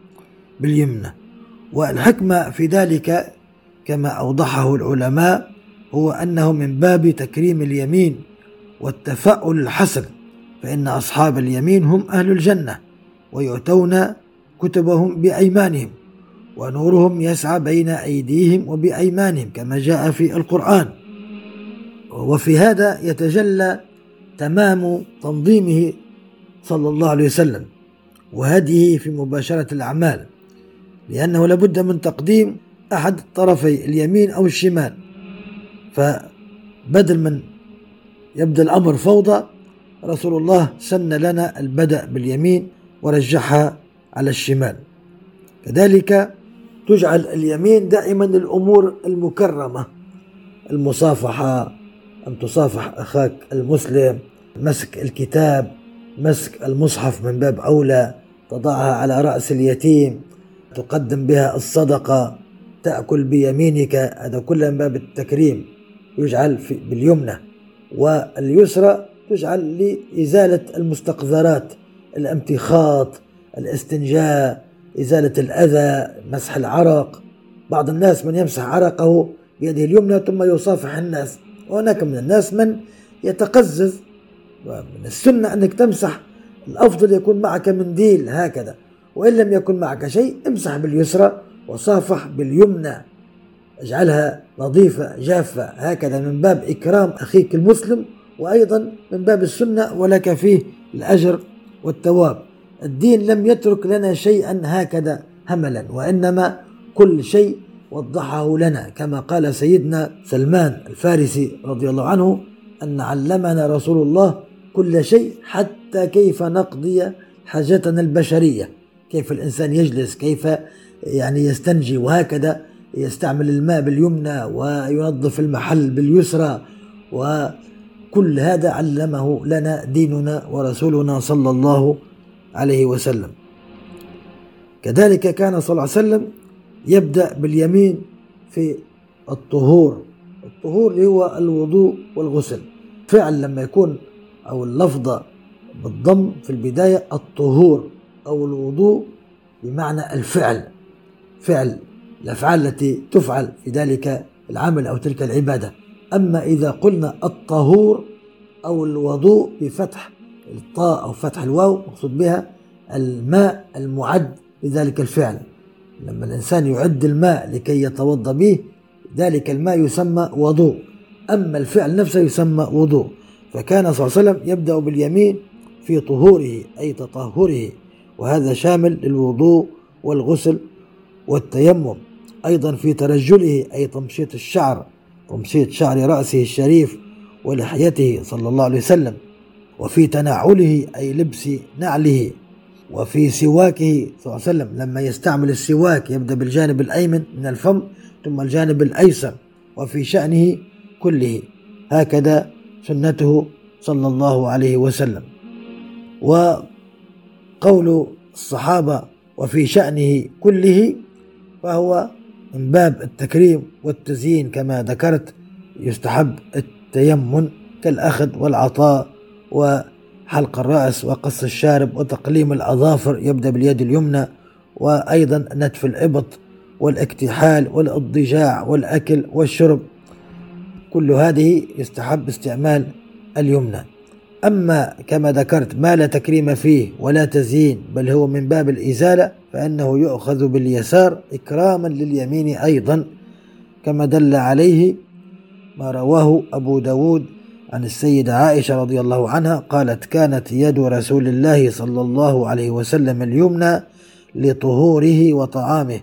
باليمنى. والحكمة في ذلك كما أوضحه العلماء هو أنه من باب تكريم اليمين والتفاؤل الحسن فإن أصحاب اليمين هم أهل الجنة ويؤتون كتبهم بأيمانهم. ونورهم يسعى بين أيديهم وبأيمانهم كما جاء في القرآن. وفي هذا يتجلى تمام تنظيمه صلى الله عليه وسلم وهديه في مباشرة الأعمال لأنه لابد من تقديم أحد طرفي اليمين أو الشمال. فبدل من يبدأ الأمر فوضى رسول الله سن لنا البدء باليمين ورجحها على الشمال. كذلك تجعل اليمين دائما للأمور المكرمة. المصافحة أن تصافح أخاك المسلم مسك الكتاب مسك المصحف من باب أولى تضعها على رأس اليتيم تقدم بها الصدقة تأكل بيمينك هذا كله من باب التكريم يجعل في باليمنى. واليسرى تجعل لإزالة المستقذرات الامتخاط الاستنجاء إزالة الأذى مسح العرق. بعض الناس من يمسح عرقه بيده اليمنى ثم يصافح الناس. وهناك من الناس من يتقزز ومن السنة أنك تمسح الأفضل يكون معك منديل هكذا. وإن لم يكن معك شيء امسح باليسرى وصافح باليمنى. اجعلها نظيفة جافة. هكذا من باب إكرام أخيك المسلم وأيضا من باب السنة ولك فيه الأجر والثواب. الدين لم يترك لنا شيئا هكذا هملا وإنما كل شيء وضحه لنا كما قال سيدنا سلمان الفارسي رضي الله عنه أن علمنا رسول الله كل شيء حتى كيف نقضي حاجتنا البشرية كيف الإنسان يجلس كيف يعني يستنجي وهكذا يستعمل الماء باليمنى وينظف المحل باليسرى وكل هذا علمه لنا ديننا ورسولنا صلى الله عليه وسلم. كذلك كان صلى الله عليه وسلم يبدأ باليمين في الطهور. الطهور اللي هو الوضوء والغسل. فعل لما يكون أو اللفظة بالضم في البداية الطهور أو الوضوء بمعنى الفعل. فعل الأفعال التي تفعل في ذلك العمل أو تلك العبادة. أما إذا قلنا الطهور أو الوضوء بفتح الطاء أو فتح الواو مقصود بها الماء المعد لذلك الفعل. لما الإنسان يعد الماء لكي يتوضأ به ذلك الماء يسمى وضوء. أما الفعل نفسه يسمى وضوء. فكان صلى الله عليه وسلم يبدأ باليمين في طهوره أي تطهره. وهذا شامل للوضوء والغسل والتيمم. أيضا في ترجله أي تمشيط الشعر تمشيط شعر رأسه الشريف ولحيته صلى الله عليه وسلم. وفي تنعله أي لبس نعله. وفي سواكه صلى الله عليه وسلم لما يستعمل السواك يبدأ بالجانب الأيمن من الفم ثم الجانب الأيسر. وفي شأنه كله. هكذا سنته صلى الله عليه وسلم. وقول الصحابة وفي شأنه كله فهو من باب التكريم والتزيين كما ذكرت يستحب التيمن كالأخذ والعطاء. وحلق الرأس وقص الشارب وتقليم الأظافر يبدأ باليد اليمنى وأيضا نتف الإبط والاكتحال والاضجاع والأكل والشرب. كل هذه يستحب استعمال اليمنى. أما كما ذكرت ما لا تكريم فيه ولا تزيين بل هو من باب الإزالة فإنه يؤخذ باليسار إكراما لليمين أيضا كما دل عليه ما رواه أبو داود عن السيدة عائشة رضي الله عنها قالت كانت يد رسول الله صلى الله عليه وسلم اليمنى لطهوره وطعامه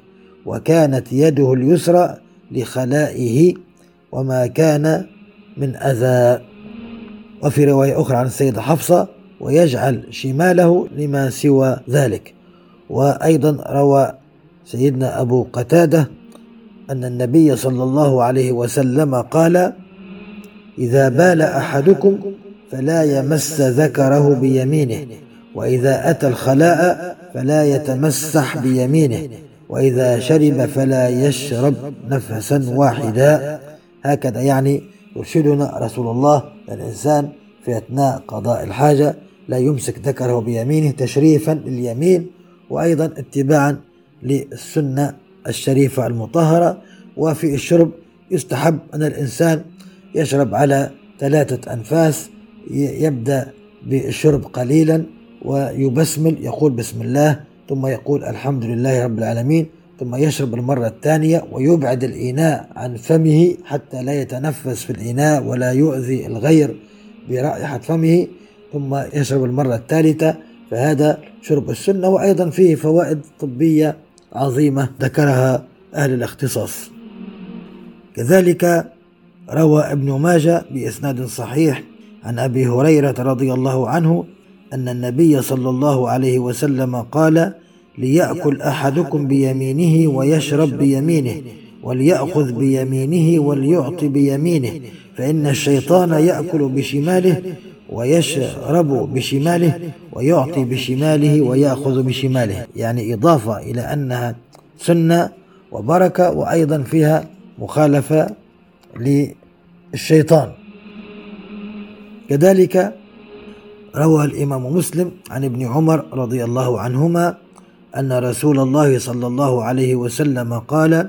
وكانت يده اليسرى لخلائه وما كان من أذى وفي رواية أخرى عن السيدة حفصة ويجعل شماله لما سوى ذلك وأيضا روى سيدنا أبو قتادة أن النبي صلى الله عليه وسلم قال إذا بال أحدكم فلا يمس ذكره بيمينه وإذا أتى الخلاء فلا يتمسح بيمينه وإذا شرب فلا يشرب نفسا واحدا. هكذا يعني يرشدنا رسول الله الإنسان في أثناء قضاء الحاجة لا يمسك ذكره بيمينه تشريفا لليمين وأيضا اتباعا للسنة الشريفة المطهرة. وفي الشرب يستحب أن الإنسان يشرب على ثلاثة أنفاس يبدأ بالشرب قليلا ويبسمل يقول بسم الله ثم يقول الحمد لله رب العالمين ثم يشرب المرة الثانية ويبعد الإناء عن فمه حتى لا يتنفس في الإناء ولا يؤذي الغير برائحة فمه ثم يشرب المرة الثالثة. فهذا شرب السنة وأيضا فيه فوائد طبية عظيمة ذكرها أهل الاختصاص. كذلك روى ابن ماجه بإسناد صحيح عن أبي هريرة رضي الله عنه أن النبي صلى الله عليه وسلم قال ليأكل أحدكم بيمينه ويشرب بيمينه وليأخذ بيمينه وليعطي بيمينه فإن الشيطان يأكل بشماله ويشرب بشماله ويعطي بشماله ويأخذ بشماله. يعني إضافة إلى أنها سنة وبركة وأيضا فيها مخالفة للشيطان. كذلك روى الإمام مسلم عن ابن عمر رضي الله عنهما أن رسول الله صلى الله عليه وسلم قال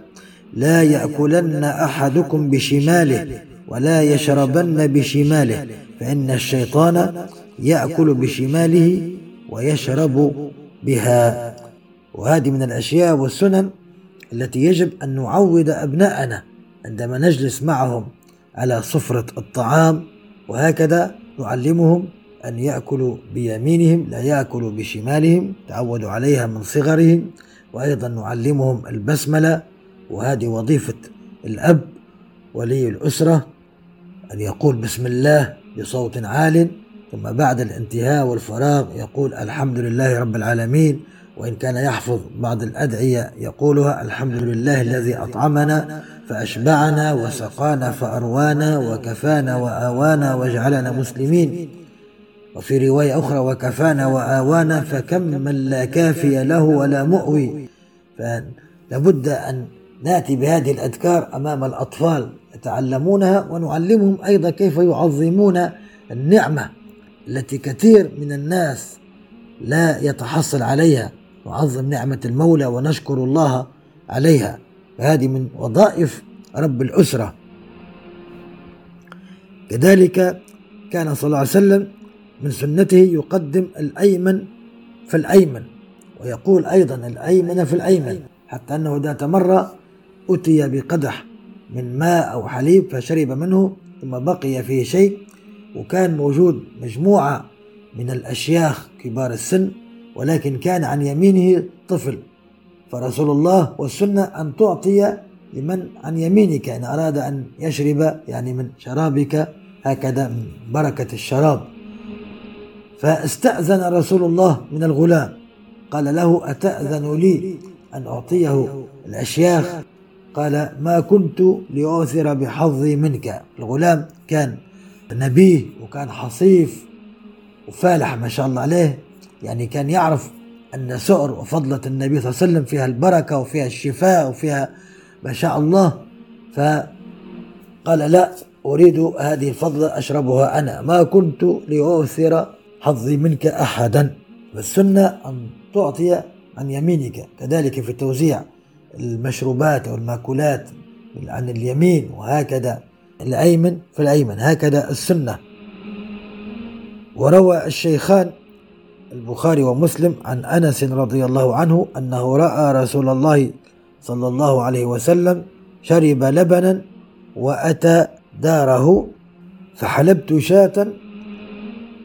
لا يأكلن أحدكم بشماله ولا يشربن بشماله فإن الشيطان يأكل بشماله ويشرب بها. وهذه من الأشياء والسنن التي يجب أن نعود أبناءنا عندما نجلس معهم على سفرة الطعام وهكذا نعلمهم أن يأكلوا بيمينهم لا يأكلوا بشمالهم تعودوا عليها من صغرهم وأيضا نعلمهم البسملة وهذه وظيفة الأب ولي الأسرة أن يقول بسم الله بصوت عال ثم بعد الانتهاء والفراغ يقول الحمد لله رب العالمين وإن كان يحفظ بعض الأدعية يقولها الحمد لله الذي أطعمنا فأشبعنا وسقانا فأروانا وكفانا وآوانا وجعلنا مسلمين. وفي رواية أخرى وكفانا وآوانا فكم من لا كافي له ولا مؤوي. فلابد أن نأتي بهذه الأذكار أمام الأطفال يتعلمونها ونعلمهم أيضا كيف يعظمون النعمة التي كثير من الناس لا يتحصل عليها. نعظم نعمة المولى ونشكر الله عليها. فهذه من وظائف رب الأسرة. كذلك كان صلى الله عليه وسلم من سنته يقدم الأيمن فالايمن ويقول أيضا الأيمن في الأيمن حتى أنه ذات مره أتي بقدح من ماء أو حليب فشرب منه ثم بقي فيه شيء وكان موجود مجموعة من الأشياخ كبار السن ولكن كان عن يمينه طفل. فرسول الله والسنة أن تعطي لمن عن يمينك إن أراد أن يشرب يعني من شرابك هكذا من بركة الشراب. فاستأذن رسول الله من الغلام. قال له أتأذن لي أن أعطيه الأشياخ؟ قال ما كنت لأؤثر بحظي منك. الغلام كان نبيه وكان حصيف وفالح ما شاء الله عليه. يعني كان يعرف أن سؤر وفضلة النبي صلى الله عليه وسلم فيها البركة وفيها الشفاء وفيها ما شاء الله. فقال لا أريد هذه الفضلة أشربها أنا. ما كنت لأؤثر حظي منك أحدا. والسنة أن تعطي عن يمينك. كذلك في التوزيع المشروبات أو المأكولات عن اليمين وهكذا الأيمن في الأيمن. هكذا السنة. وروى الشيخان البخاري ومسلم عن أنس رضي الله عنه أنه رأى رسول الله صلى الله عليه وسلم شرب لبنا وأتى داره فحلبت شاة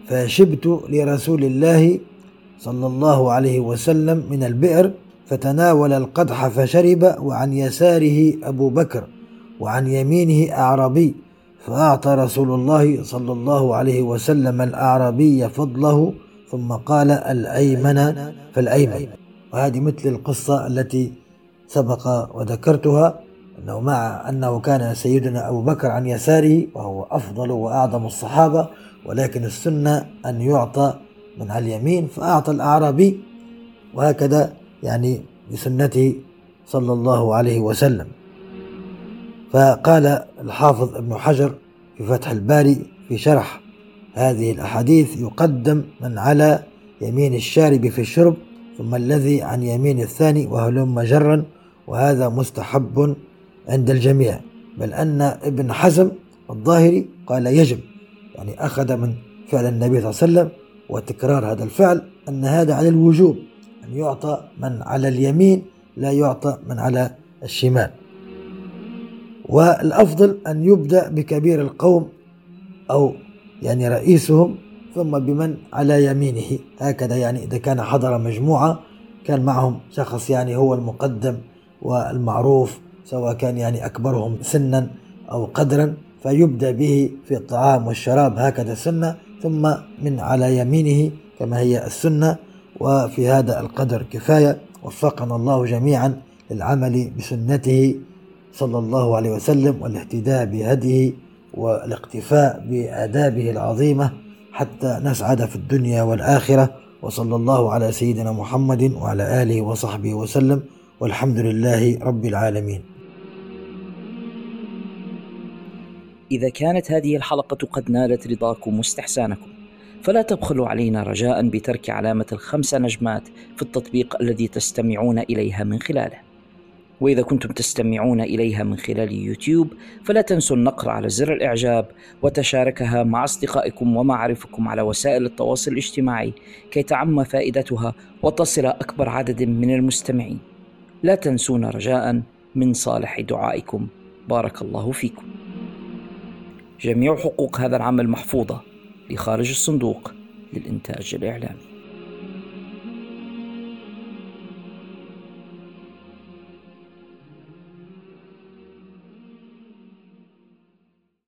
فشبت لرسول الله صلى الله عليه وسلم من البئر فتناول القدح فشرب وعن يساره أبو بكر وعن يمينه أعرابي فأعطى رسول الله صلى الله عليه وسلم الأعرابي فضله ثم قال الأيمن فالأيمن. وهذه مثل القصة التي سبق وذكرتها أنه مع أنه كان سيدنا أبو بكر عن يساره وهو أفضل وأعظم الصحابة ولكن السنة أن يعطى من على اليمين فأعطى الأعرابي وهكذا يعني بسنته صلى الله عليه وسلم. فقال الحافظ ابن حجر في فتح الباري في شرح هذه الأحاديث يقدم من على يمين الشارب في الشرب ثم الذي عن يمين الثاني وهلم جرا وهذا مستحب عند الجميع. بل أن ابن حزم الظاهري قال يجب يعني أخذ من فعل النبي صلى الله عليه وسلم وتكرار هذا الفعل أن هذا على الوجوب أن يعطى من على اليمين لا يعطى من على الشمال. والأفضل أن يبدأ بكبير القوم أو يعني رئيسهم ثم بمن؟ على يمينه. هكذا يعني إذا كان حضر مجموعة كان معهم شخص يعني هو المقدم والمعروف سواء كان يعني أكبرهم سنا أو قدرا فيبدأ به في الطعام والشراب. هكذا سنة ثم من على يمينه كما هي السنة وفي هذا القدر كفاية. وفقنا الله جميعا للعمل بسنته صلى الله عليه وسلم والاهتداء بهديه. والاقتفاء بآدابه العظيمة حتى نسعد في الدنيا والآخرة. وصلى الله على سيدنا محمد وعلى آله وصحبه وسلم. والحمد لله رب العالمين. إذا كانت هذه الحلقة قد نالت رضاكم واستحسانكم فلا تبخلوا علينا رجاء بترك علامة الخمس نجمات في التطبيق الذي تستمعون إليها من خلاله. وإذا كنتم تستمعون إليها من خلال يوتيوب فلا تنسوا النقر على زر الإعجاب وتشاركها مع أصدقائكم ومعارفكم على وسائل التواصل الاجتماعي كي تعم فائدتها وتصل أكبر عدد من المستمعين. لا تنسونا رجاء من صالح دعائكم. بارك الله فيكم. جميع حقوق هذا العمل محفوظة لخارج الصندوق للإنتاج الإعلامي.